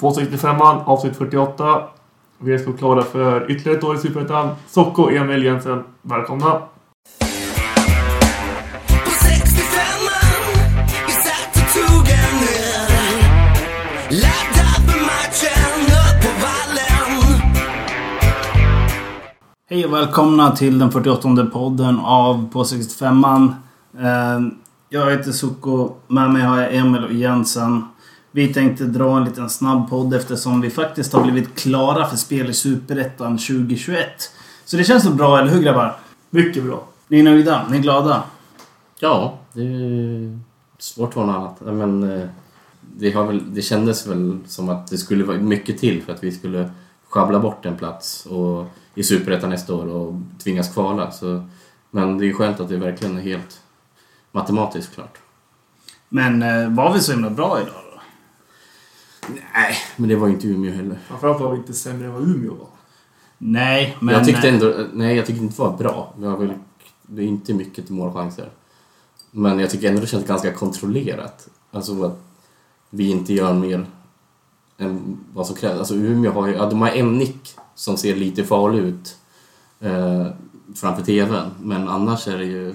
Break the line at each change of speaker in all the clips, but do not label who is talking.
På 65an, avsnitt 48. Vi är så klara för ytterligare ett år i Superettan. Socko och Emil Jensen, välkomna!
På 65an vi satt och tog en öl Laddad för matchen upp på vallen
Hej och välkomna till den 48 podden av På 65an. Eh, Jag heter Suko. Med mig har jag Emil och Jensen. Vi tänkte dra en liten snabb podd eftersom vi faktiskt har blivit klara för spel i Superettan 2021. Så det känns så bra, eller hur grabbar?
Mycket bra.
Ni är nöjda? Ni är glada?
Ja, det är svårt att vara något annat. Men eh, det, har väl, det kändes väl som att det skulle vara mycket till för att vi skulle sjabbla bort en plats och, i Superettan nästa år och tvingas kvala. Så, men det är skönt att det verkligen är helt matematiskt klart.
Men eh, var vi så himla bra idag?
Nej, men det var ju inte Umeå heller.
Framförallt var vi inte sämre än vad Umeå var.
Nej, men...
jag tyckte
eh,
ändå, nej jag tyckte inte det var bra. Vi har väl, det är inte mycket till målchanser. Men jag tycker ändå det känns ganska kontrollerat. Alltså att vi inte gör mer än vad som krävs. Alltså Umeå har ju, ja, de har en nick som ser lite farlig ut eh, framför TVn. Men annars är det ju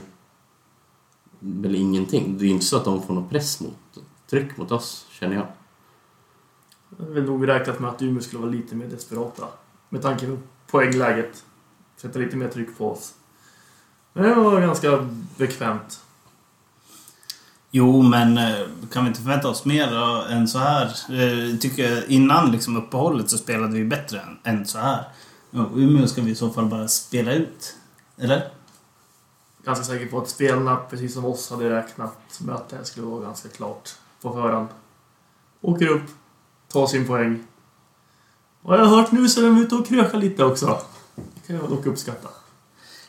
väl ingenting. Det är inte så att de får någon press mot, tryck mot oss, känner jag.
Jag har väl nog räknat med att Umeå skulle vara lite mer desperata. Med tanke på poängläget. Sätta lite mer tryck på oss. Men det var ganska bekvämt.
Jo, men eh, kan vi inte förvänta oss mer än så här? Eh, tycker jag, innan liksom uppehållet så spelade vi bättre än, än så här. Umeå ska vi i så fall bara spela ut. Eller?
Ganska säker på att spelarna, precis som oss, hade räknat med att det här skulle vara ganska klart på förhand. Åker upp, tar sin poäng. Och jag har hört nu så är de ute och krökar lite också. Det kan jag dock uppskatta.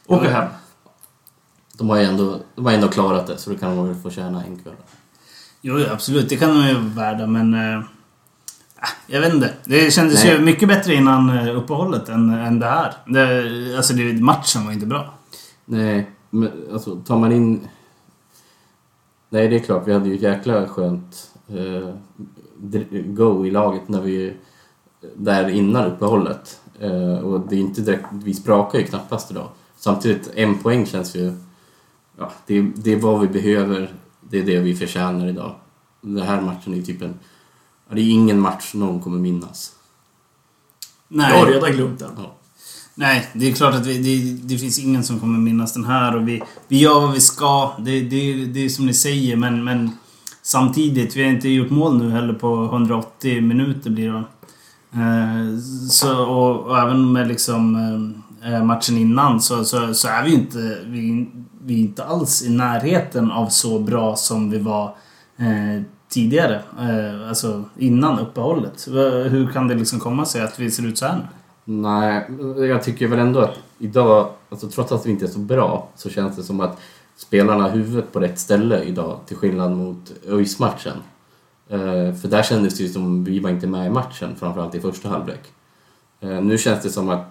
Åka hem.
De har ju ändå, de har ändå klarat det, så då kan de väl få tjäna en kväll.
Jo, absolut. Det kan de ju vara värda, men... Eh, äh, jag vet inte. Det kändes
Nej.
ju mycket bättre innan eh, uppehållet än, än det här. Det, alltså, det, matchen var inte bra.
Nej, men alltså tar man in... Nej, det är klart, vi hade ju ett jäkla skönt go i laget när vi... Där innan uppehållet. Eh, och det är inte direkt... Vi sprakar ju knappast idag. Samtidigt, en poäng känns ju... Ja, det, det är vad vi behöver. Det är det vi förtjänar idag. Den här matchen är ju typ en... Ja, det är ingen match någon kommer minnas.
Jag har
Nej,
redan glömt den.
Ja.
nej det är klart att vi, det, det finns ingen som kommer minnas den här. Och vi, vi gör vad vi ska. Det, det, det är som ni säger, men, men samtidigt. Vi har inte gjort mål nu heller på 180 minuter blir det. Eh, så, och, och även med liksom eh, eh, matchen innan så, så, så är vi inte, vi, vi är inte alls i närheten av så bra som vi var eh, tidigare. Eh, alltså innan uppehållet. Hur kan det liksom komma sig att vi ser ut så här nu?
Nej, jag tycker väl ändå att idag, alltså trots att vi inte är så bra, så känns det som att spelarna har huvudet på rätt ställe idag till skillnad mot ÖIS-matchen. Eh, för där kändes det ju som vi var inte med i matchen, framförallt i första halvlek. Eh, nu känns det som att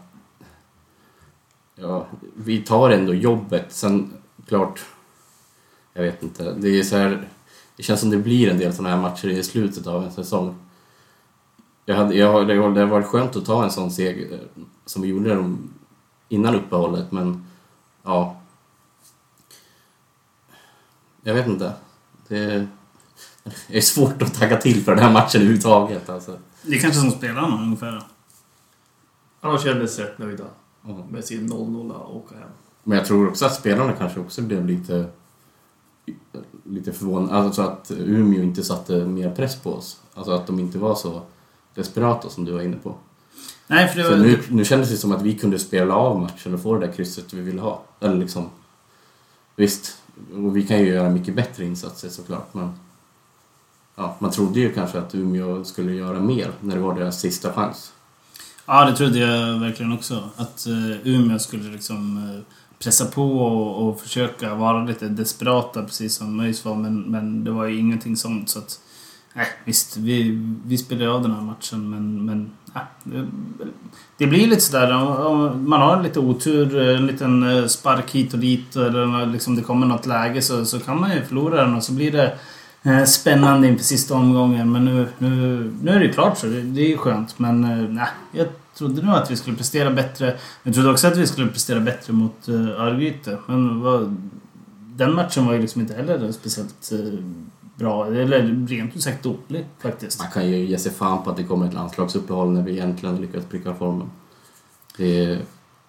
ja, vi tar ändå jobbet. Sen, klart, jag vet inte. Det är så här, det känns som det blir en del sådana här matcher i slutet av en säsong. Jag hade, jag, det hade det varit skönt att ta en sån seger eh, som vi gjorde innan uppehållet, men ja. Jag vet inte. Det, det är svårt att tagga till för den här matchen överhuvudtaget. Alltså.
Det är kanske som spelarna ungefär.
De kändes rätt nöjda
Ja.
med sin 0-0 och åka hem.
Men jag tror också att spelarna kanske också blev lite, lite förvånade. Alltså att Umeå inte satte mer press på oss. Alltså att de inte var så desperata som du var inne på.
Nej, för det var...
nu, nu kändes det som att vi kunde spela av matchen och få det där krysset vi ville ha. Eller liksom... Visst, och vi kan ju göra mycket bättre insatser såklart, men... Ja, man trodde ju kanske att Umeå skulle göra mer när det var deras sista chans.
Ja, det trodde jag verkligen också. Att uh, Umeå skulle liksom eh, pressa på och, och försöka vara lite desperata, precis som ÖIS var. Men, men det var ju ingenting sånt. Så att, nej, visst, vi, vi spelade av den här matchen, men, men det, blir lite sådär. om- Man har lite otur, en liten eh, spark hit och dit, eller liksom det kommer något läge så, så kan man ju förlora den och så blir det eh, spännande inför sista omgången. Men nu, nu, nu är det ju klart så. Det, det är ju skönt. Men eh, nej, jag trodde nog att vi skulle prestera bättre. Jag trodde också att vi skulle prestera bättre mot Örgryte. Men vad, den matchen var ju liksom inte heller speciellt bra. Eller rent ut sagt dålig faktiskt.
Man kan ju ge sig fan på att det kommer ett landslagsuppehåll när vi egentligen lyckats pricka formen. Det,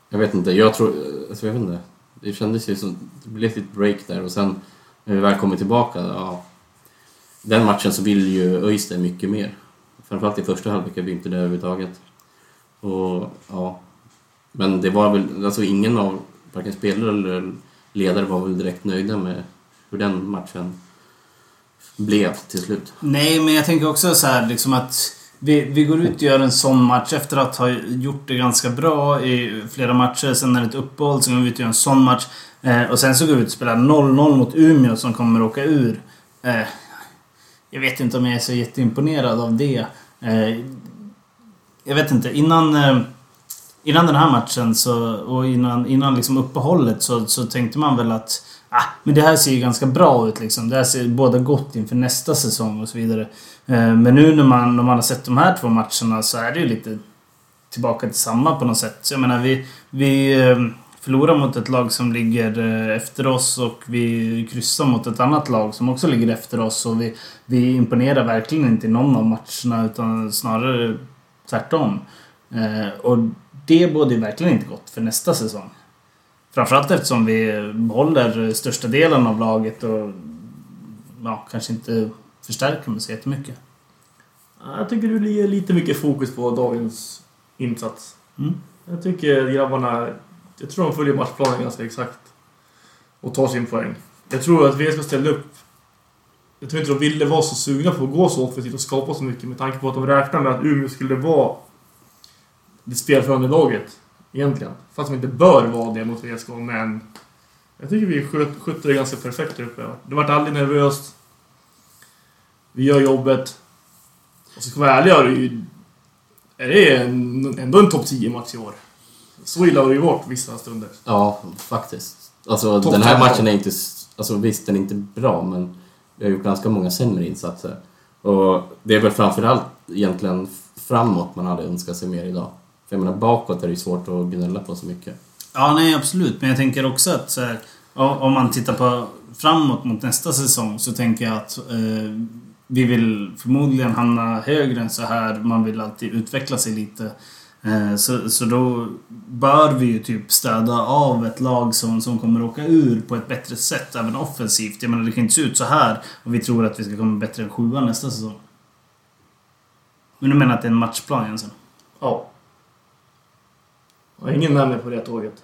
jag vet inte, jag tror... Alltså jag vet inte. Det kändes ju som... Det blev ett break där och sen när vi väl kommer tillbaka, ja... Den matchen så vill ju Öyster mycket mer. Framförallt i första halvlek är vi inte där överhuvudtaget. Och ja... Men det var väl... Alltså ingen av varken spelare eller ledare var väl direkt nöjda med hur den matchen blev till slut.
Nej, men jag tänker också så här liksom att vi, vi går ut och gör en sån match efter att ha gjort det ganska bra i flera matcher. Sen är det ett uppehåll, sen går vi ut och gör en sån match. Eh, och sen så går vi ut och spelar 0-0 mot Umeå som kommer åka ur. Eh, jag vet inte om jag är så jätteimponerad av det. Eh, jag vet inte, innan... Eh, Innan den här matchen så, och innan, innan liksom uppehållet så, så tänkte man väl att ah, men det här ser ju ganska bra ut liksom. Det här ser båda gott inför nästa säsong och så vidare. Eh, men nu när man, när man har sett de här två matcherna så är det ju lite tillbaka till samma på något sätt. Så jag menar, vi, vi eh, förlorar mot ett lag som ligger eh, efter oss och vi kryssar mot ett annat lag som också ligger efter oss. Och vi, vi imponerar verkligen inte i någon av matcherna utan snarare tvärtom. Eh, och det borde ju verkligen inte gott för nästa säsong. Framförallt eftersom vi behåller största delen av laget och ja, kanske inte förstärker med så jättemycket.
Jag tycker du ger lite mycket fokus på dagens insats.
Mm.
Jag tycker grabbarna... Jag tror de följer matchplanen ganska exakt. Och tar sin poäng. Jag tror att vi ska ställa upp... Jag tror inte de ville vara så sugna på att gå så offensivt och skapa så mycket med tanke på att de räknar med att Umeå skulle vara det spelförande laget. Egentligen. Fast de inte bör vara det mot VSK, men... Jag tycker vi sköt, skötte det ganska perfekt där uppe. Det vart aldrig nervöst. Vi gör jobbet. Och så ska vi vara ärliga, är det ju... Är det en, ändå en topp 10-match i år. Så illa har det ju varit vissa stunder.
Ja, faktiskt. Alltså
Topp
den här matchen är inte... Alltså visst, den är inte bra men vi har gjort ganska många sämre insatser. Och det är väl framförallt egentligen framåt man hade önskat sig mer idag. För jag menar bakåt är det ju svårt att gnälla på så mycket.
Ja, nej absolut. Men jag tänker också att så här, om man tittar på framåt mot nästa säsong så tänker jag att eh, vi vill förmodligen hamna högre än så här. Man vill alltid utveckla sig lite. Eh, så, så då bör vi ju typ städa av ett lag som, som kommer åka ur på ett bättre sätt, även offensivt. Jag menar, det kan inte se ut så här och vi tror att vi ska komma bättre än sjuan nästa säsong. Men du menar att det är en matchplan Jensen?
Ja. Och ingen med mig på det tåget.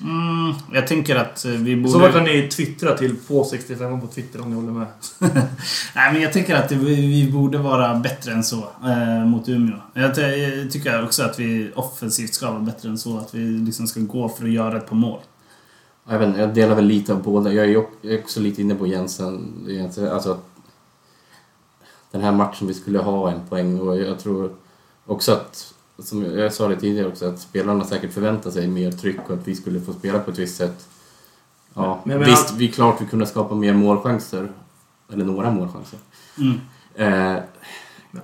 Mm, jag tänker att eh, vi borde...
Så vad kan ni twittra till på 65 på Twitter om ni håller med?
Nej, men jag tänker att vi, vi borde vara bättre än så eh, mot Umeå. Jag, ty- jag tycker också att vi offensivt ska vara bättre än så. Att vi liksom ska gå för att göra ett par mål.
Jag, vet, jag delar väl lite av båda. Jag är också lite inne på Jensen. Alltså, att den här matchen vi skulle ha en poäng och jag tror också att, som jag sa det tidigare också, att spelarna säkert förväntar sig mer tryck och att vi skulle få spela på ett visst sätt. Ja,
Men- men
visst, vi klart vi kunde skapa mer målchanser. Eller några målchanser.
Mm.
Eh,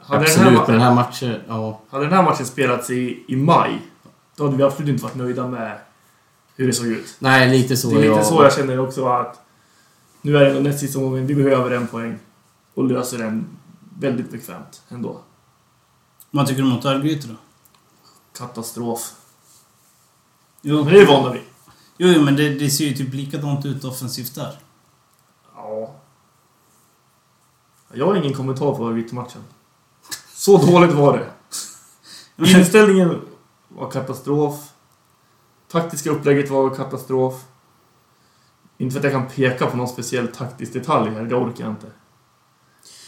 absolut,
den, här,
men den här matchen, ja.
hade den här matchen spelats i, i maj, då hade vi absolut inte varit nöjda med hur det såg ut.
Nej, lite så.
Det är lite
jag-
så jag känner också att nu är det näst sista gången, vi behöver en poäng. Och löser den väldigt bekvämt ändå.
Vad tycker du mot Örgryte då?
Katastrof.
Jo,
Men det är vana vid.
jo, jo men det, det ser ju typ likadant ut offensivt där.
Ja. Jag har ingen kommentar på Örgryte-matchen. Så dåligt var det. Inställningen var katastrof. Taktiska upplägget var katastrof. Inte för att jag kan peka på någon speciell taktisk detalj här, det orkar jag inte.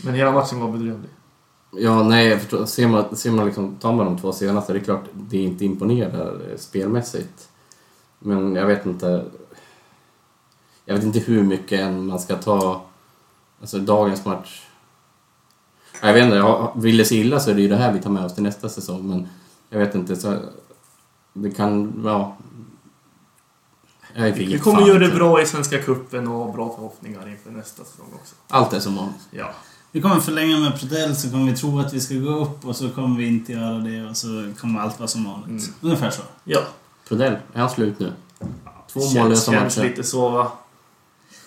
Men hela matchen var bedrövlig.
Ja, nej, jag förstår. Ser man, ser man liksom, tar man de två senaste, det är klart det inte imponerar eh, spelmässigt. Men jag vet inte... Jag vet inte hur mycket än man ska ta... Alltså dagens match... Jag vet inte, jag- vill det sig illa så är det ju det här vi tar med oss till nästa säsong, men jag vet inte, så... Det kan... Ja... Jag
Vi
vet
kommer
fan
göra det bra i Svenska Cupen och ha bra förhoppningar inför nästa säsong också.
Allt är som vanligt.
Ja.
Vi kommer förlänga med Prodell så kommer vi tro att vi ska gå upp och så kommer vi inte göra det och så kommer allt vara som vanligt.
Mm.
Ungefär så.
Ja.
Prodell, är han slut nu? Två
Känns-
mållösa
Känns
matcher.
lite så va.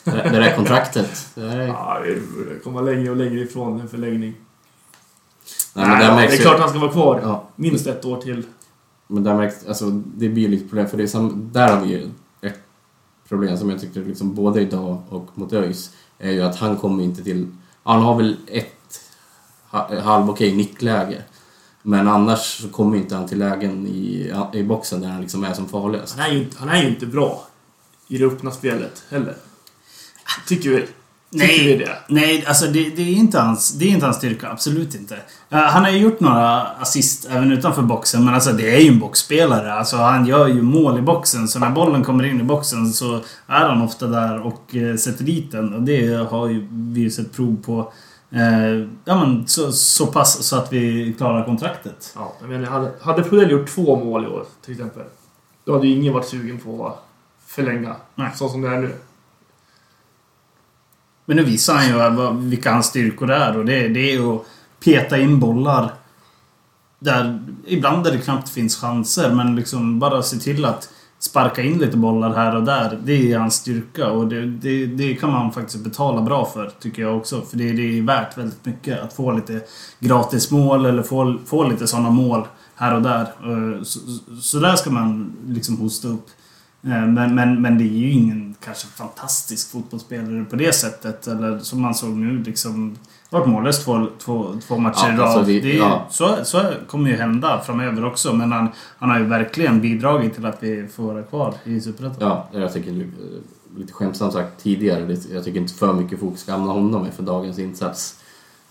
Det det där kontraktet. Det är...
Ja, vi kommer längre och längre ifrån en förlängning.
Nej, men där
det
märks
är
ju-
klart han ska vara kvar.
Ja,
Minst ett år till.
men där märks, alltså, det blir ju lite problem för det är sam, där har vi ju ett problem som jag tyckte liksom både idag och mot ÖIS är ju att han kommer inte till... Han har väl ett ha- halvokej nickläge. Men annars så kommer inte han till lägen i, i boxen där han liksom är som farligast.
Han är, ju, inte- han är ju inte bra i det öppna spelet heller. Tycker vi. Vi det?
Nej, alltså det, det, är inte hans, det är inte hans styrka. Absolut inte. Eh, han har ju gjort några assist även utanför boxen, men alltså det är ju en boxspelare. Alltså han gör ju mål i boxen, så när bollen kommer in i boxen så är han ofta där och eh, sätter dit den. Och det har ju vi ju sett prov på. Eh, ja men så, så pass så att vi klarar kontraktet.
Ja, menar, hade, hade Prodell gjort två mål i år, till exempel. Då hade ju ingen varit sugen på att förlänga.
Nej.
Så som det är nu.
Men nu visar han ju vad- vilka hans styrkor är och det, det är att peta in bollar där ibland där det knappt finns chanser men liksom bara se till att sparka in lite bollar här och där. Det är hans styrka och det, det, det kan man faktiskt betala bra för tycker jag också. För det, det är värt väldigt mycket att få lite gratismål eller få, få lite sådana mål här och där. Eh, så, så där ska man liksom hosta upp. Eh, men, men, men det är ju ingen kanske fantastisk fotbollsspelare på det sättet. Eller som man såg nu liksom. Varit mållös två, två, två matcher
Ja,
i rad.
alltså det-
det, är,
ja.
så, så kommer ju hända framöver också. Men han, han har ju verkligen bidragit till att vi får vara kvar i Superettan.
Ja, jag tycker eh, lite skämtsamt sagt tidigare, jag tycker inte för mycket fokus ska hamna honom med för dagens insats.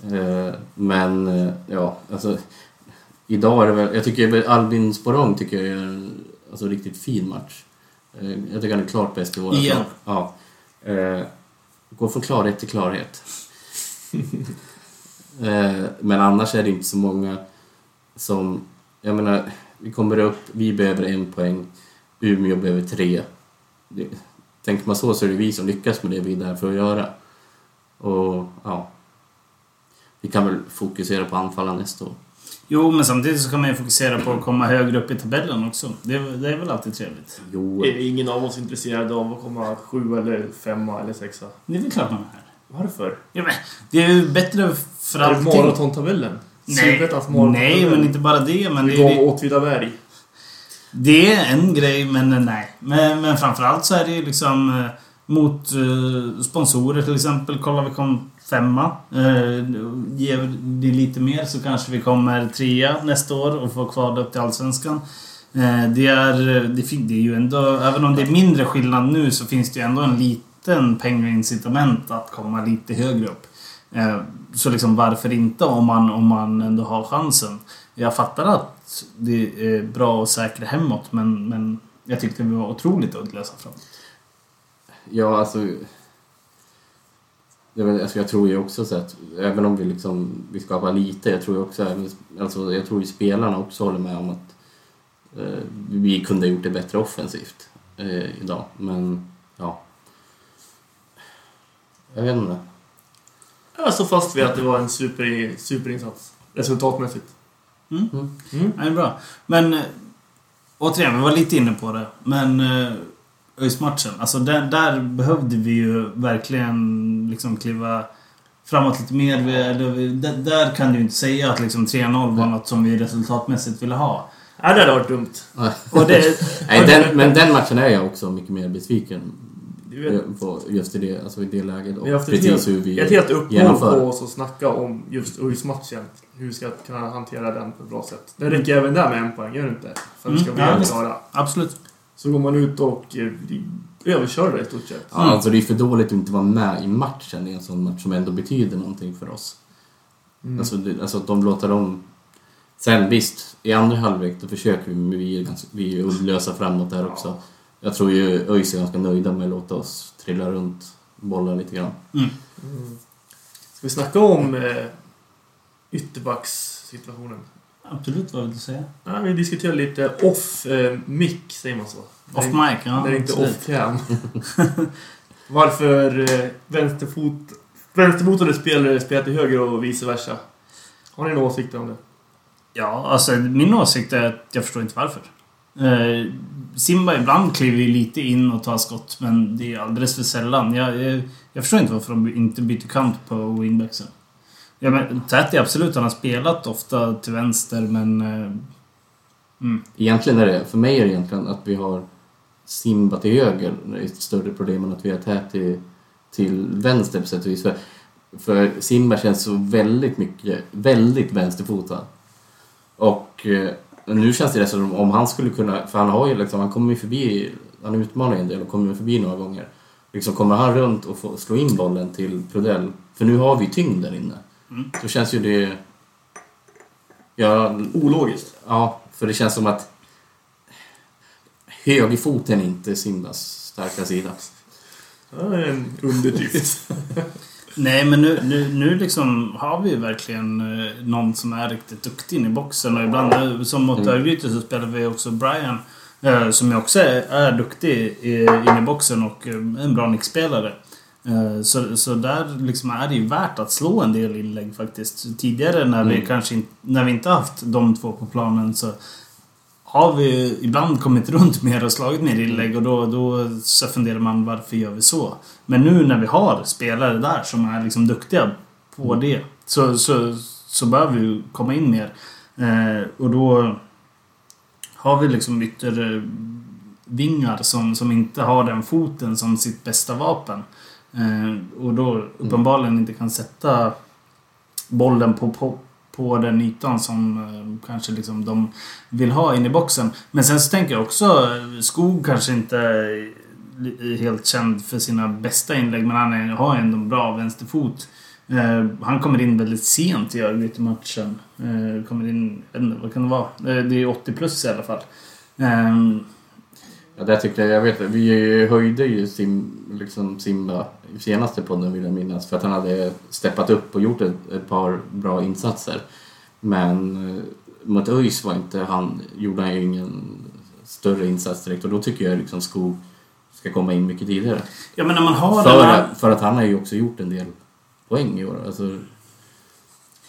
Eh, Men eh, ja, alltså idag är det väl, jag tycker Albin Sporrong tycker jag är en alltså, riktigt fin match. Eh, Jag tycker han är klart bäst i våra
Igen.
Ja. Eh, Går från klarhet till klarhet. Eh, Men annars är det inte så många som, jag menar, vi kommer upp, vi behöver en poäng, Umeå behöver tre. Det, tänker man så så är det vi som lyckas med det vi är där för att göra. Och ja, vi kan väl fokusera på anfalla nästa år.
Jo, men samtidigt så kan man ju fokusera på att komma högre upp i tabellen också. Det, det är väl alltid trevligt.
Jo,
Är ingen av oss intresserad av att komma sju eller femma eller sexa?
Det är väl klart man är.
Varför?
Ja, men det är ju bättre för
Är det
allting.
maratontabellen?
Nej, nej, men inte bara det. Men det,
går
är,
Åtvidaberg.
det är en grej, men nej. Men, men framförallt så är det ju liksom eh, mot eh, sponsorer till exempel. Kolla, vi kom femma. Eh, ger det lite mer så kanske vi kommer trea nästa år och får kvar upp till Allsvenskan. Eh, det, är, det, det är ju ändå, även om det är mindre skillnad nu så finns det ju ändå en liten pengaincitament att komma lite högre upp. Eh, Så liksom varför inte om man, om man ändå har chansen? Jag fattar att det är bra och säkra hemåt men, men jag tyckte vi var otroligt uddlösa framåt.
Ja, alltså... Jag, vet, alltså jag tror ju också så att även om vi liksom vi skapar lite, jag tror ju också alltså jag tror ju spelarna också håller med om att eh, vi kunde ha gjort det bättre offensivt eh, idag. Men ja. Jag vet inte.
Jag står fast vid att det var en super, superinsats. Resultatmässigt.
Mm.
Mm.
Mm.
Ja, det är bra. Men eh, återigen, vi var lite inne på det. Men eh, ÖIS-matchen, alltså där, där behövde vi ju verkligen liksom kliva framåt lite mer. Vi, eller, vi- där, där kan du ju inte säga att liksom 3-0 var något som vi resultatmässigt ville ha.
Nej, det hade varit dumt.
Och det,
Nej, den, men den matchen är jag också mycket mer besviken
vet,
på just i det, alltså i det läget.
vi
Och
har haft ett
precis
helt,
hur vi
ett helt uppehåll på oss att snacka om just ÖIS-matchen. Hur vi ska kunna hantera den på ett bra sätt. Det räcker även där med en poäng, gör det inte? För att vi ska
Mm,
bli
ja,
helt
visst.
klara.
absolut.
Så går man ut och eh, blir överkörda i stort sett.
Ja, alltså det är för dåligt att inte vara med i matchen i en sån match som ändå betyder någonting för oss.
Mm.
Alltså, det, alltså att de låter dem... Sen visst, i andra halvlek då försöker vi, men vi är, ganska, vi är uddlösa framåt där också. Jag tror ju ÖIS är ganska nöjda med att låta oss trilla runt bollar lite grann.
Mm.
Mm. Ska vi snacka om eh, ytterbacks-situationen?
Absolut, vad vill du säga?
Ja, vi diskuterar lite off eh, säger man så?
Off
Nej,
mic, ja.
Det är inte
absolut.
off cam. Varför eh, vänsterfot, vänsterfotade spelare spelar till höger och vice versa? Har ni några åsikter om det?
Ja, alltså min åsikt är att jag förstår inte varför. Eh, Simba ibland kliver ju lite in och tar skott, men det är alldeles för sällan. Jag, jag, jag förstår inte varför de inte byter kant på wingbacksen. Ja, men Täti absolut, han har spelat ofta till vänster, men... Eh, mm.
Egentligen är det, för mig är det egentligen att vi har Simba till höger ett större problem än att vi har Täti till vänster på sätt och vis. För, för Simba känns så väldigt mycket, väldigt vänsterfotad. Och eh, nu känns det som om han skulle kunna, för han har ju liksom, han kommer ju förbi, han utmanar ju en del och kommer förbi några gånger. Liksom kommer han runt och får slå in bollen till Prodell, för nu har vi tyngd där inne.
Mm.
Så känns ju det... Ja,
Ologiskt.
Ja, för det känns som att högerfoten är inte Simbas starka sida.
Är en underdrift.
Nej, men nu, nu, nu liksom har vi ju verkligen eh, någon som är riktigt duktig in i boxen. Och ibland, eh, som mot
Mm.
Örgryte, så spelar vi också Brian. Eh, som ju också är, är duktig i, in i boxen och en bra nickspelare. Eh, så, så där liksom är det ju värt att slå en del inlägg faktiskt. Tidigare när vi
Mm.
kanske inte, när vi inte haft de två på planen så har vi ibland kommit runt mer och slagit mer inlägg och då, då så funderar man varför gör vi så? Men nu när vi har spelare där som är liksom duktiga på
Mm.
det så, så, så bör vi komma in mer. Eh, och då har vi liksom yttervingar som, som inte har den foten som sitt bästa vapen. Eh, och då uppenbarligen inte kan sätta bollen på, på, på den ytan som eh, kanske liksom de vill ha in i boxen. Men sen så tänker jag också, eh, Skog kanske inte är helt känd för sina bästa inlägg men han är, har ändå en bra vänsterfot. Eh, han kommer in väldigt sent i Örgryte-matchen. Eh, kommer in, jag vet inte, vad kan det vara? Eh, det är 80 plus i alla fall. Eh,
Ja, där tyckte jag, jag vet vi höjde ju Sim, liksom Simba i senaste podden vill jag minnas för att han hade steppat upp och gjort ett, ett par bra insatser. Men eh, mot ÖIS var inte han, gjorde han ju ingen större insats direkt och då tycker jag liksom Skog ska komma in mycket tidigare.
ja men när man har
För,
den här-
för att han har ju också gjort en del poäng i år. Alltså,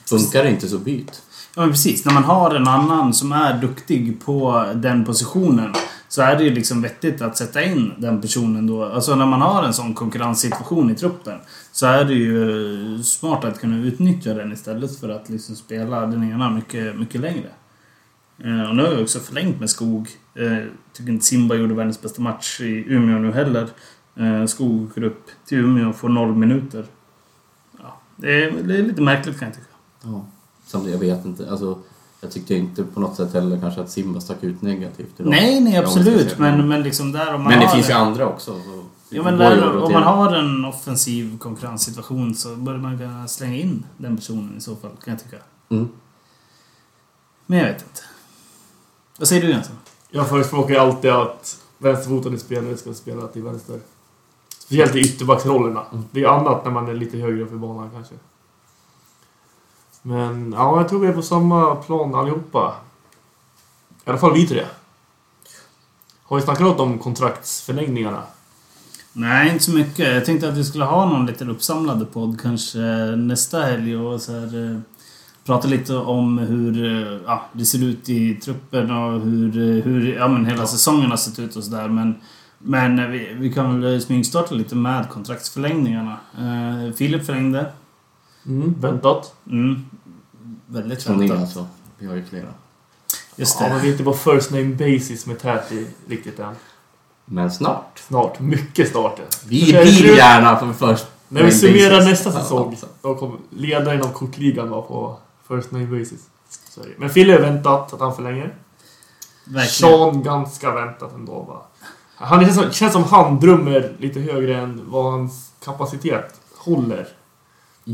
funkar det inte så byt.
Ja men precis. När man har en annan som är duktig på den positionen så är det ju liksom vettigt att sätta in den personen då. Alltså när man har en sån konkurrenssituation i truppen så är det ju smart att kunna utnyttja den istället för att liksom spela den ena mycket, mycket längre. Eh, och nu har vi också förlängt med Skog. Jag Tycker inte Simba gjorde världens bästa match i Umeå nu heller. Eh, Skog går upp till Umeå och får noll minuter. Ja, det, är, det är lite märkligt kan jag tycka.
Ja. Samtidigt, jag vet inte. Alltså, jag tyckte inte på något sätt heller kanske att Simba stack ut negativt. idag.
Nej, nej absolut. Men, men liksom där om man
Men det finns ju
en,
andra också. Så
Ja, men
det ju
där, om man har en offensiv konkurrenssituation så bör man kunna slänga in den personen i så fall, kan jag tycka.
Mm.
Men jag vet inte. Vad säger du Jönsson?
Jag förespråkar ju alltid att vänsterfotade spelare ska spela till vänster. Speciellt i ytterbacksrollerna.
Mm.
Det är annat när man är lite högre upp i banan kanske. Men ja, jag tror vi är på samma plan allihopa. I alla fall vi tre. Har vi snackat något om kontraktsförlängningarna?
Nej, inte så mycket. Jag tänkte att vi skulle ha någon liten uppsamlade podd kanske nästa helg och så här, eh, prata lite om hur eh, ja, det ser ut i truppen och hur, eh, hur ja, men hela säsongen har sett ut och sådär. Men, men eh, vi, vi kan väl smygstarta lite med kontraktsförlängningarna. Eh, Filip förlängde.
Mm, väntat.
Mm. Väldigt
er
väntat.
alltså. Vi har ju flera.
Just
Ja,
det.
men vi är inte på first name basis med Täti riktigt än.
Men snart.
Snart. Mycket snart.
Vi vill gärna på först.
När vi
name
summerar
basis.
nästa
Ja,
säsong, då kommer ledaren av kortligan vara på first name basis. Det. Men Fille är väntat att han förlänger.
Verkligen.
Sean ganska väntat ändå va. Han känns, som, känns som han drömmer lite högre än vad hans kapacitet håller.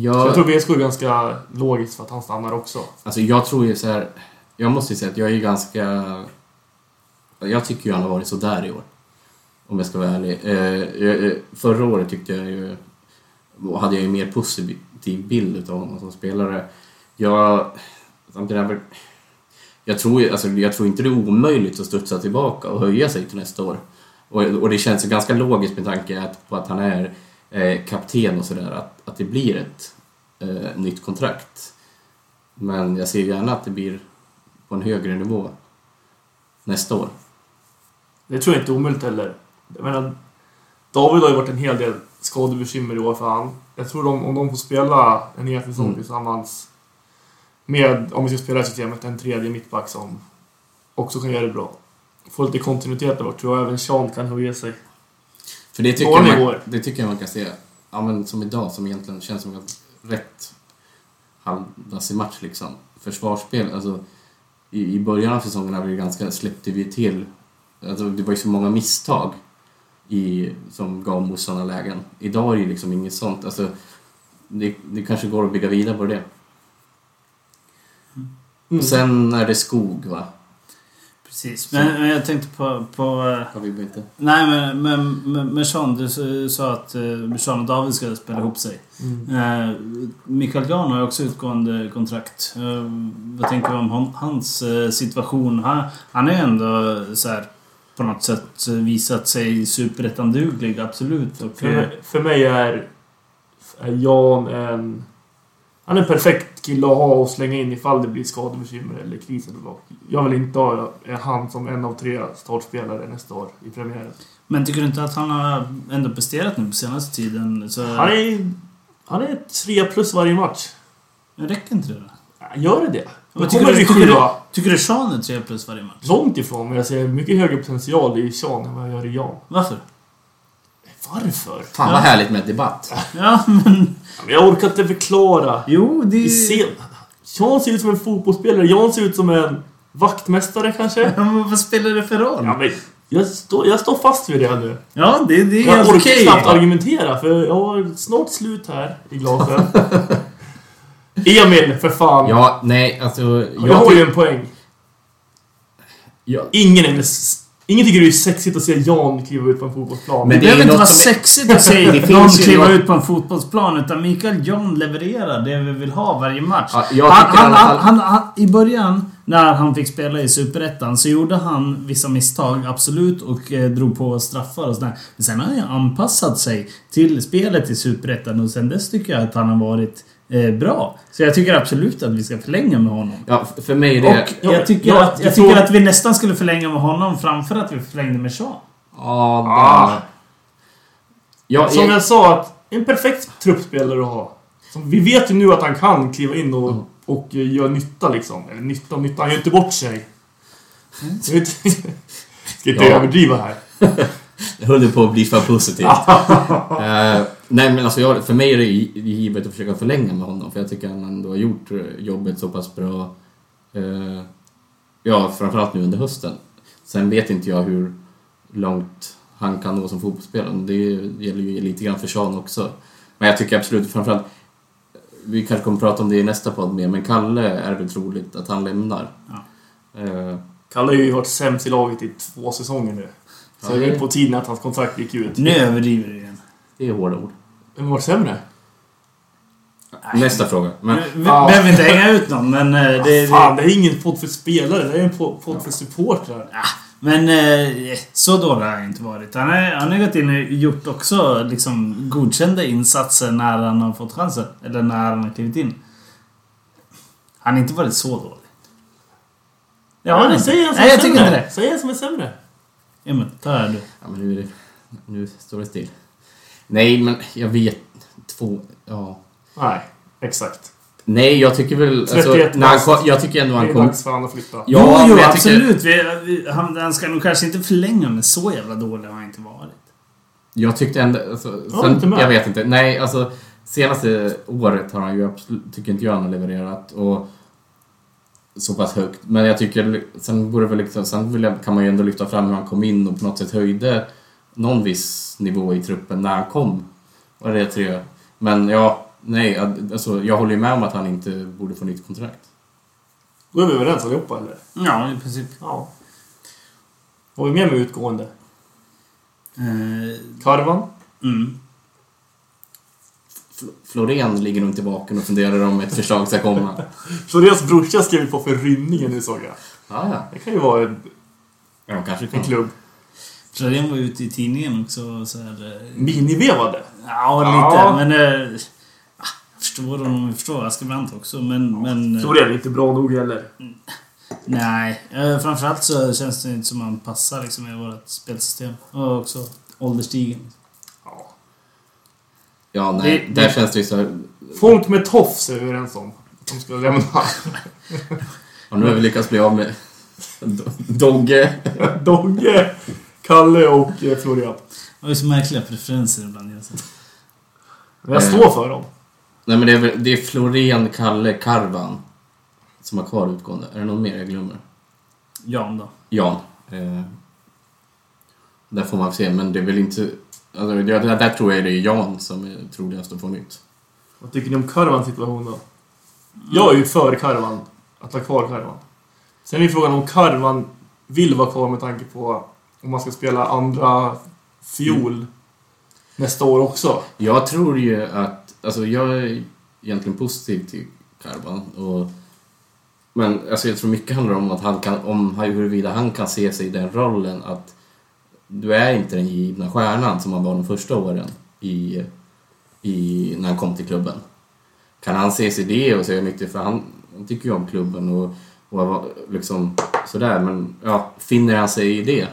Så jag tror VSK är ganska logiskt för att han stannar också.
alltså jag tror ju så här. Jag måste ju säga att jag är ganska... Jag tycker ju han har varit så där i år. Om jag ska vara ärlig. Eh, eh, förra året tyckte jag ju... Hade jag ju mer positiv bild utav honom som spelare. Jag... Jag tror, ju- alltså, jag tror inte det är omöjligt att studsa tillbaka och höja sig till nästa år. Och, och det känns ju ganska logiskt med tanke på att han är eh, kapten och sådär, att, det blir ett eh, nytt kontrakt. Men jag ser gärna att det blir på en högre nivå nästa år.
Det tror jag inte är omöjligt heller. Jag menar, David har ju varit en hel del skadebekymmer i år för han. Jag tror de, om de får spela en hel säsong
Mm.
tillsammans med, om vi ska spela i systemet, en tredje mittback som också kan göra det bra. Få lite kontinuitet där bort, tror jag även Sean kan höja sig.
För det tycker, man, det tycker jag man kan se, ja, men som idag, som egentligen känns som en rätt halvdassig match liksom. Försvarsspel, alltså i, i början av säsongen det ganska, släppte vi till, alltså det var ju så många misstag i, som gav mot sådana lägen. Idag är det ju liksom inget sånt, alltså det, det kanske går att bygga vidare på det.
Mm.
Sen är det skog va?
Precis. Men, men jag tänkte på... på eh,
Har vi inte?
nej, men, men, men, Sean, du sa att uh, Sean och David ska spela ihop sig.
Mm.
Eh, Mikael Jan har ju också utgående kontrakt. Eh, vad tänker du om hans eh, situation? Han, han är ju ändå så här, på något sätt visat sig superettanduglig, absolut. Och,
För,
eh,
mig, för mig är, är Jan en... Han är en perfekt kille att ha och slänga in ifall det blir skadebekymmer eller kris eller vad. Jag vill inte ha han som en av tre startspelare nästa år i premiären.
men tycker du inte att han har ändå presterat nu på senaste tiden? Så,
Han är, han är tre plus varje match.
Men räcker inte det då?
Gör det det?
Vad tycker, du, tycker, du, tycker du Sean är 3 plus varje match?
Långt ifrån, men jag ser mycket högre potential i Sean än vad jag gör i Jan.
Varför?
Varför?
Fan vad
Ja.
härligt med debatt.
Ja, men...
Ja, men Jag orkar inte förklara.
Jo, det...
Vi ser... Jan ser ut som en fotbollsspelare. Jan ser ut som en vaktmästare kanske.
Men vad spelar det för roll?
Ja, men jag, står, jag står fast vid det nu.
Ja, det, det är
Jag orkar
okej.
knappt argumentera för jag har snart slut här i glasen. Emil, för fan.
Ja, nej, alltså...
jag har
ty-
ju en poäng.
ja,
Ingen, är ingen tycker det är sexigt att se Jan kliva ut på en fotbollsplan.
Men
Det behöver inte vara sexigt att se någon
ju
kliva ut på en fotbollsplan. Utan Mikael John levererar det vi vill ha varje match. Han, han, han, I början, när han fick spela i Superettan, så gjorde han vissa misstag, absolut, och eh, drog på straffar och sådär. Men sen har han ju anpassat sig till spelet i Superettan och sen dess tycker jag att han har varit eh, bra. Så jag tycker absolut att vi ska förlänga med honom.
ja, för mig är det...
Och
Ja,
jag tycker,
ja,
att, jag
tror-
tycker att vi nästan skulle förlänga med honom framför att vi förlängde med Sean.
Ja,
Ah.
där. Ja,
Som
jag,
jag sa, att en perfekt truppspelare att ha. Som vi vet ju nu att han kan kliva in och,
Mm.
och eh, göra nytta liksom. Eller nytta och nytta, han gör inte bort sig. Jag vet, ska inte
Ja.
överdriva här.
jag höll på att bli för positiv. Eh, nej, men alltså jag, för mig är det gi- givet att försöka förlänga med honom. För jag tycker han ändå har gjort eh, jobbet så pass bra. Eh, ja, framförallt nu under hösten. Sen vet inte jag hur långt han kan nå som fotbollsspelare. Det gäller ju lite grann för Sean också. Men jag tycker absolut framförallt vi kanske kommer att prata om det i nästa podd mer, men Kalle är väl troligt att han lämnar.
Ja.
Eh,
Kalle har ju varit sämst i laget i två säsonger nu. Så
Ja,
det är
det-
på tiden att hans kontrakt gick ut.
Nu överdriver du igen.
Det är hårda ord.
Vem har varit sämre?
Nästa fråga. Men,
Vi
Ja.
behöver inte hänga ut någon, men... eh, Det, det,
Fan, det är ingen podd för spelare. Det är en podd för supportrar.
men eh, så dålig har han inte varit. Han har, han har gått in och gjort också liksom godkända insatser när han har fått chansen. Eller när han har klivit in. Han har inte varit så dålig. Ja,
Ja,
han
men
inte.
säg en som
Nej,
är
jag tycker
sämre.
inte det.
Säg en som är sämre.
Emil, ta det här du.
ja, men nu, är det, nu står det still. Nej, men jag vet... Två... Ja.
Nej, exakt.
Nej, jag tycker väl... Alltså,
31
när han, jag tycker ändå
Det
han
är
kom...
dags för honom att flytta.
Ja,
jo, jo
jag tycker-
absolut. Vi, vi, han, han ska nog kanske inte förlänga, men så jävla dålig har han inte varit.
Jag tyckte ändå... Alltså,
Ja,
sen,
inte med.
jag vet inte. Nej, alltså... Senaste året har han ju absolut... Tycker inte jag han har levererat. Och så pass högt. Men jag tycker... Sen borde väl liksom... Sen vill jag, kan man ju ändå lyfta fram hur han kom in och på något sätt höjde någon viss nivå i truppen när han kom. Var det tre? Men ja... Nej, alltså jag håller ju med om att han inte borde få nytt kontrakt.
Då är vi överens allihopa, eller?
Ja, i princip.
Ja. Vad har vi mer med utgående?
Eh,
Karvan?
mm.
Fl- Florén ligger nog inte vaken och funderar om ett förslag ska komma.
Floréns brorsa skrev på för rynningen nu såg jag.
Ja, ja.
Det kan ju vara en,
Ja, kanske
en
kan.
klubb.
Florén var ute i tidningen också så här... eh,
Minivevade.
Ja, lite.
Ja.
Men... ah, Jag förstår honom, jag förstår Askebrandt också. Men... men eh,
Florén är inte bra nog heller.
nej. Framförallt så känns det inte som han passar liksom, i vårt spelsystem. Och också ålderstigen.
Ja.
Ja, nej.
Det-
där
det-
känns det ju så här...
Folk med tofs är vi överens om. De ska lämna.
Ja, nu har vi lyckats bli av med Do- Dogge.
Dogge, Kalle och eh, Florian.
Det är så märkliga preferenser ibland.
Jag står för dem.
Nej, men det är, väl- det är Florén, Kalle, Karvan som har kvar utgående. Är det någon mer jag glömmer?
Jan då.
Jan. Eh, där får man se, men det är väl inte... Alltså, jag, där, där tror jag det är Jan som är troligast att få nytt.
Vad tycker ni om Karvans situation då? Jag är ju för Karvan. Att ha kvar Karvan. Sen är ju frågan om Karvan vill vara kvar med tanke på om man ska spela andra fiol nästa år också.
Jag tror ju att... Alltså jag är egentligen positiv till Karvan. Och, men alltså, jag tror mycket handlar om att han kan, om huruvida han kan se sig i den rollen att du är inte den givna stjärnan som han var de första åren i, i, när han kom till klubben. Kan han se sig i det och säga nyttigt för han, han tycker ju om klubben och, och liksom sådär men ja, finner han sig i det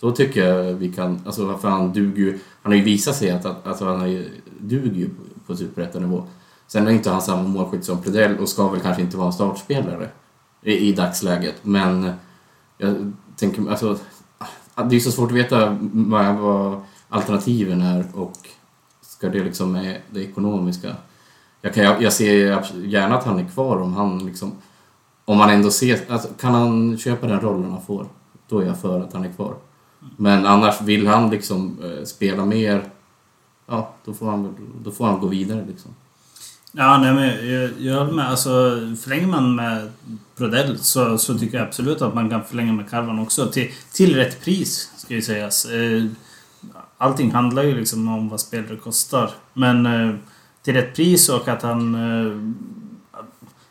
då tycker jag vi kan, alltså för han duger ju, han har ju visat sig att, att att han har ju, duger ju på, på superettanivå. Sen är inte han samma målskytt som Pledell och ska väl kanske inte vara en startspelare i, i dagsläget men jag tänker, alltså det är så svårt att veta vad, vad alternativen är och ska det liksom med det ekonomiska. Jag, kan, jag, jag ser ju gärna att han är kvar om han liksom om man ändå ser, alltså, kan han köpa den rollen han får, då är jag för att han är kvar. Men annars vill han liksom eh, spela mer, ja då får han, då får han gå vidare liksom.
Ja, nej, men jag, jag håller med. Alltså, förlänger man med Prodell så, så tycker jag absolut att man kan förlänga med Karvan också. Till, till rätt pris, ska ju sägas. Eh, Allting handlar ju liksom om vad spelare kostar. Men eh, till rätt pris och att han...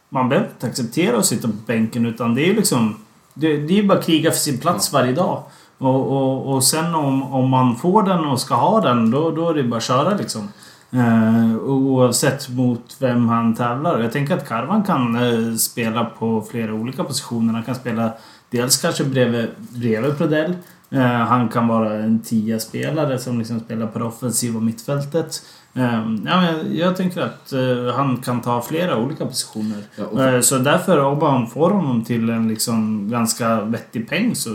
Man behöver inte acceptera att sitta på bänken utan det är ju liksom... Det, det är ju bara att kriga för sin plats varje dag. Och, och, och sen om, om man får den och ska ha den, då, då är det bara att köra liksom. Eh, oavsett mot vem han tävlar. Jag tänker att Karvan kan eh, spela på flera olika positioner. Han kan spela dels kanske bredvid, bredvid Prodell. Eh, han kan vara en tia-spelare som liksom spelar på det offensiva mittfältet. Eh, ja, men jag tänker att eh, han kan ta flera olika positioner.
Ja,
Eh, så därför om man får honom till en liksom ganska vettig peng så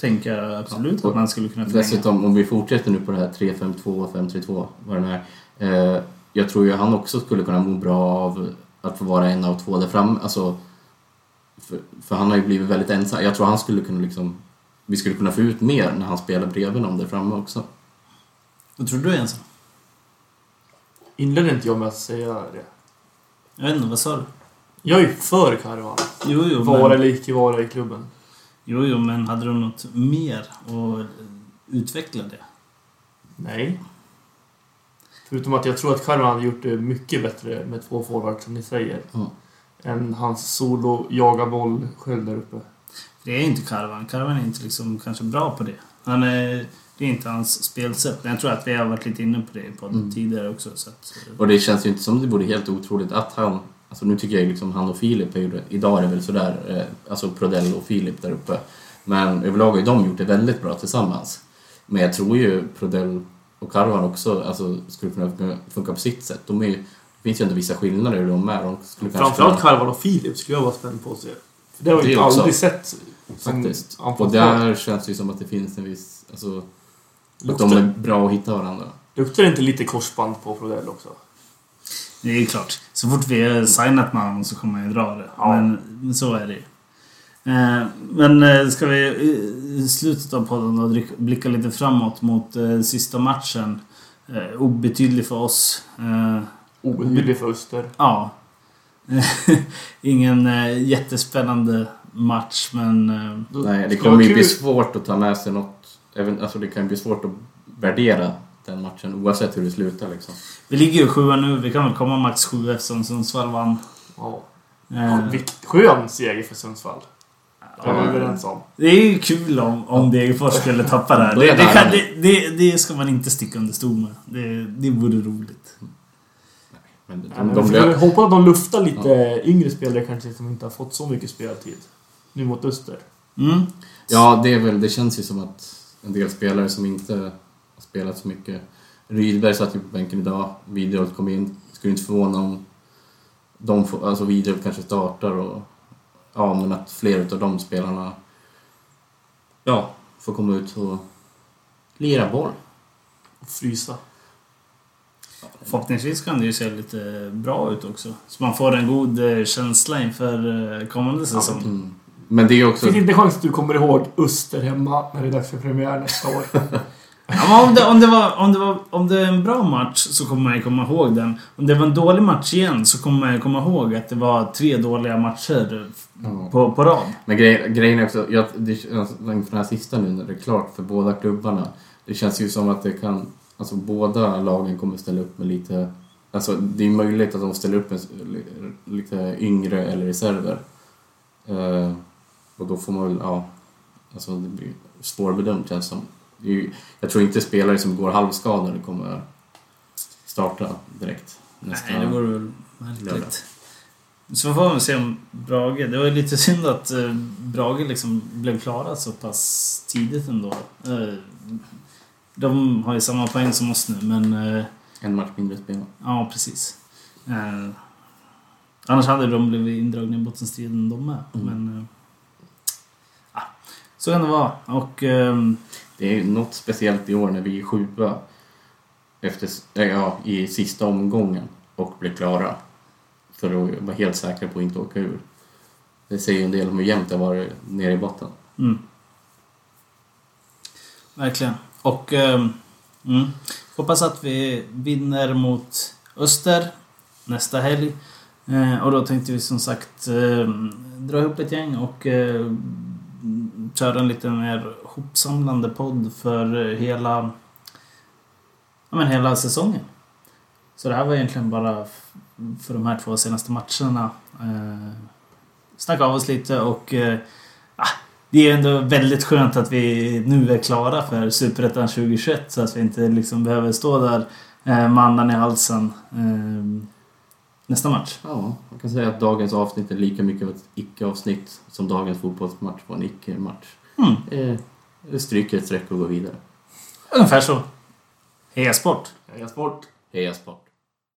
tänker jag absolut
Ja,
att man skulle kunna förlänga.
Dessutom, om vi fortsätter nu på det här 3-5-2, 5-3-2, vad det nu är. Eh, jag tror ju han också skulle kunna må bra av att få vara en av två där framme. Alltså, för, för han har ju blivit väldigt ensam. Jag tror han skulle kunna liksom... Vi skulle kunna få ut mer när han spelar bredvid någon där framme också.
Vad tror du ensam?
Inledde inte jag med att säga det?
Jag vet inte, vad sa du?
Jag är ju för Karvan.
Jo, jo,
Vara
men,
eller icke vara i klubben.
Jo, jo, men hade du något mer att utveckla det?
Nej. Förutom att jag tror att Karvan hade gjort det mycket bättre med två forwards, som ni säger.
Ja.
Än hans solo jaga boll själv där uppe.
Det är inte Karvan. Karvan är inte liksom kanske bra på det. Han är, det är inte hans spelsätt. Men jag tror att vi har varit lite inne på det i podden
Mm.
tidigare också. Så att,
Och det känns ju inte som det vore helt otroligt att han... Alltså nu tycker jag liksom han och Filip är ju det. Idag är det väl sådär, eh, alltså Prodell och Filip där uppe. Men överlag har ju de gjort det väldigt bra tillsammans. Men jag tror ju Prodell och Karvan också alltså, skulle kunna funka- på sitt sätt. De är ju, det finns ju ändå vissa skillnader i de är. De skulle kanske
Framförallt
kunna-
Karvan och Filip skulle jag vara spänd på att se. För det har
Det
vi
också.
aldrig sett.
Faktiskt. Och där känns det ju som att det finns en viss... Alltså, att de är bra att hitta varandra.
luktar det inte lite korsband på Prodell också?
det är klart. Så fort vi har signat med honom så kommer man ju dra det.
Ja.
Men, men så är det ju. Eh, Men eh, ska vi i- i slutet av podden då blicka lite framåt mot eh, sista matchen. Eh, obetydlig för oss. Eh,
Obetydlig för Öster.
Ja. Ingen eh, jättespännande match men... Eh,
Nej, det kommer ju bli svårt att ta med sig något. Även, alltså det kan bli svårt att värdera den matchen oavsett hur det slutar liksom.
Vi ligger ju sjua nu. Vi kan väl komma max sju eftersom Sundsvall vann.
Ja.
Eh,
Ja, skön seger för Sundsvall. Det är.
Det är ju kul om, om Degerfors skulle tappa.
Då
Det, det, kan, det, det, det ska man inte sticka under stol med. Det, det vore roligt.
Men
Ja,
de,
men
de, blev-
får hoppas att de luftar lite yngre spelare kanske som inte har fått så mycket speltid. Nu mot Öster.
Mm.
Ja, det, är väl, det känns ju som att en del spelare som inte har spelat så mycket... Rydberg satt ju på bänken idag, Widerholt kom in. Skulle inte förvåna om de får, alltså Widerholt kanske startar och... Ja, men att fler utav de spelarna ja, får komma ut och lira boll.
Och frysa.
Förhoppningsvis kan det ju se lite bra ut också. Så man får en god eh, känsla inför eh, kommande säsong.
Mm. Men det är också...
Finns inte chans att du kommer ihåg Öster hemma när det är dags för premiär nästa år?
Ja, om, det, om, det var, om, det var, om det är en bra match så kommer man ju komma ihåg den. Om det var en dålig match igen så kommer man ju komma ihåg att det var tre dåliga matcher på, på rad.
Men grej, grejen är också, jag, det, alltså, inför den här sista nu när det är klart för båda klubbarna. Det känns ju som att det kan, alltså båda lagen kommer ställa upp med lite, alltså det är möjligt att de ställer upp med li- lite yngre eller reserver. Eh, och då får man väl, ja, alltså det blir svårbedömt känns som. Ju, jag tror inte spelare som går halvskadade kommer starta direkt. Nästa
Nej, det vore väl märkligt. Så får vi se om Brage... Det var ju lite synd att eh, Brage liksom blev klara så pass tidigt ändå. Eh, de har ju samma poäng som oss nu, men... Eh,
En match mindre spelare.
ja, precis. Eh, annars hade de blivit indragna i bottenstriden de med.
Mm.
Men... Eh, så kan det vara. Och...
Det är något speciellt i år när vi är sjua efter, äh, ja, i sista omgången och blir klara. För att vara helt säkra på att inte åka ur. Det säger ju en del om hur jämnt det har varit nere i botten.
Mm. Verkligen. Och ehm, mm, hoppas att vi vinner mot Öster nästa helg. Eh, och då tänkte vi som sagt eh, dra ihop ett gäng och eh, köra en lite mer hopsamlande podd för hela, ja, men hela säsongen. Så det här var egentligen bara för de här två senaste matcherna. Eh, snacka av oss lite och eh, ah, det är ändå väldigt skönt att vi nu är klara för Superettan 2021 så att vi inte liksom behöver stå där eh, med andan i halsen eh, nästa match.
Ja, man kan säga att dagens avsnitt är lika mycket av ett icke-avsnitt som dagens fotbollsmatch var en icke-match.
Mm,
Eh, stryker ett streck och går vidare.
ungefär så. Heja sport!
Heja sport!
Heja sport!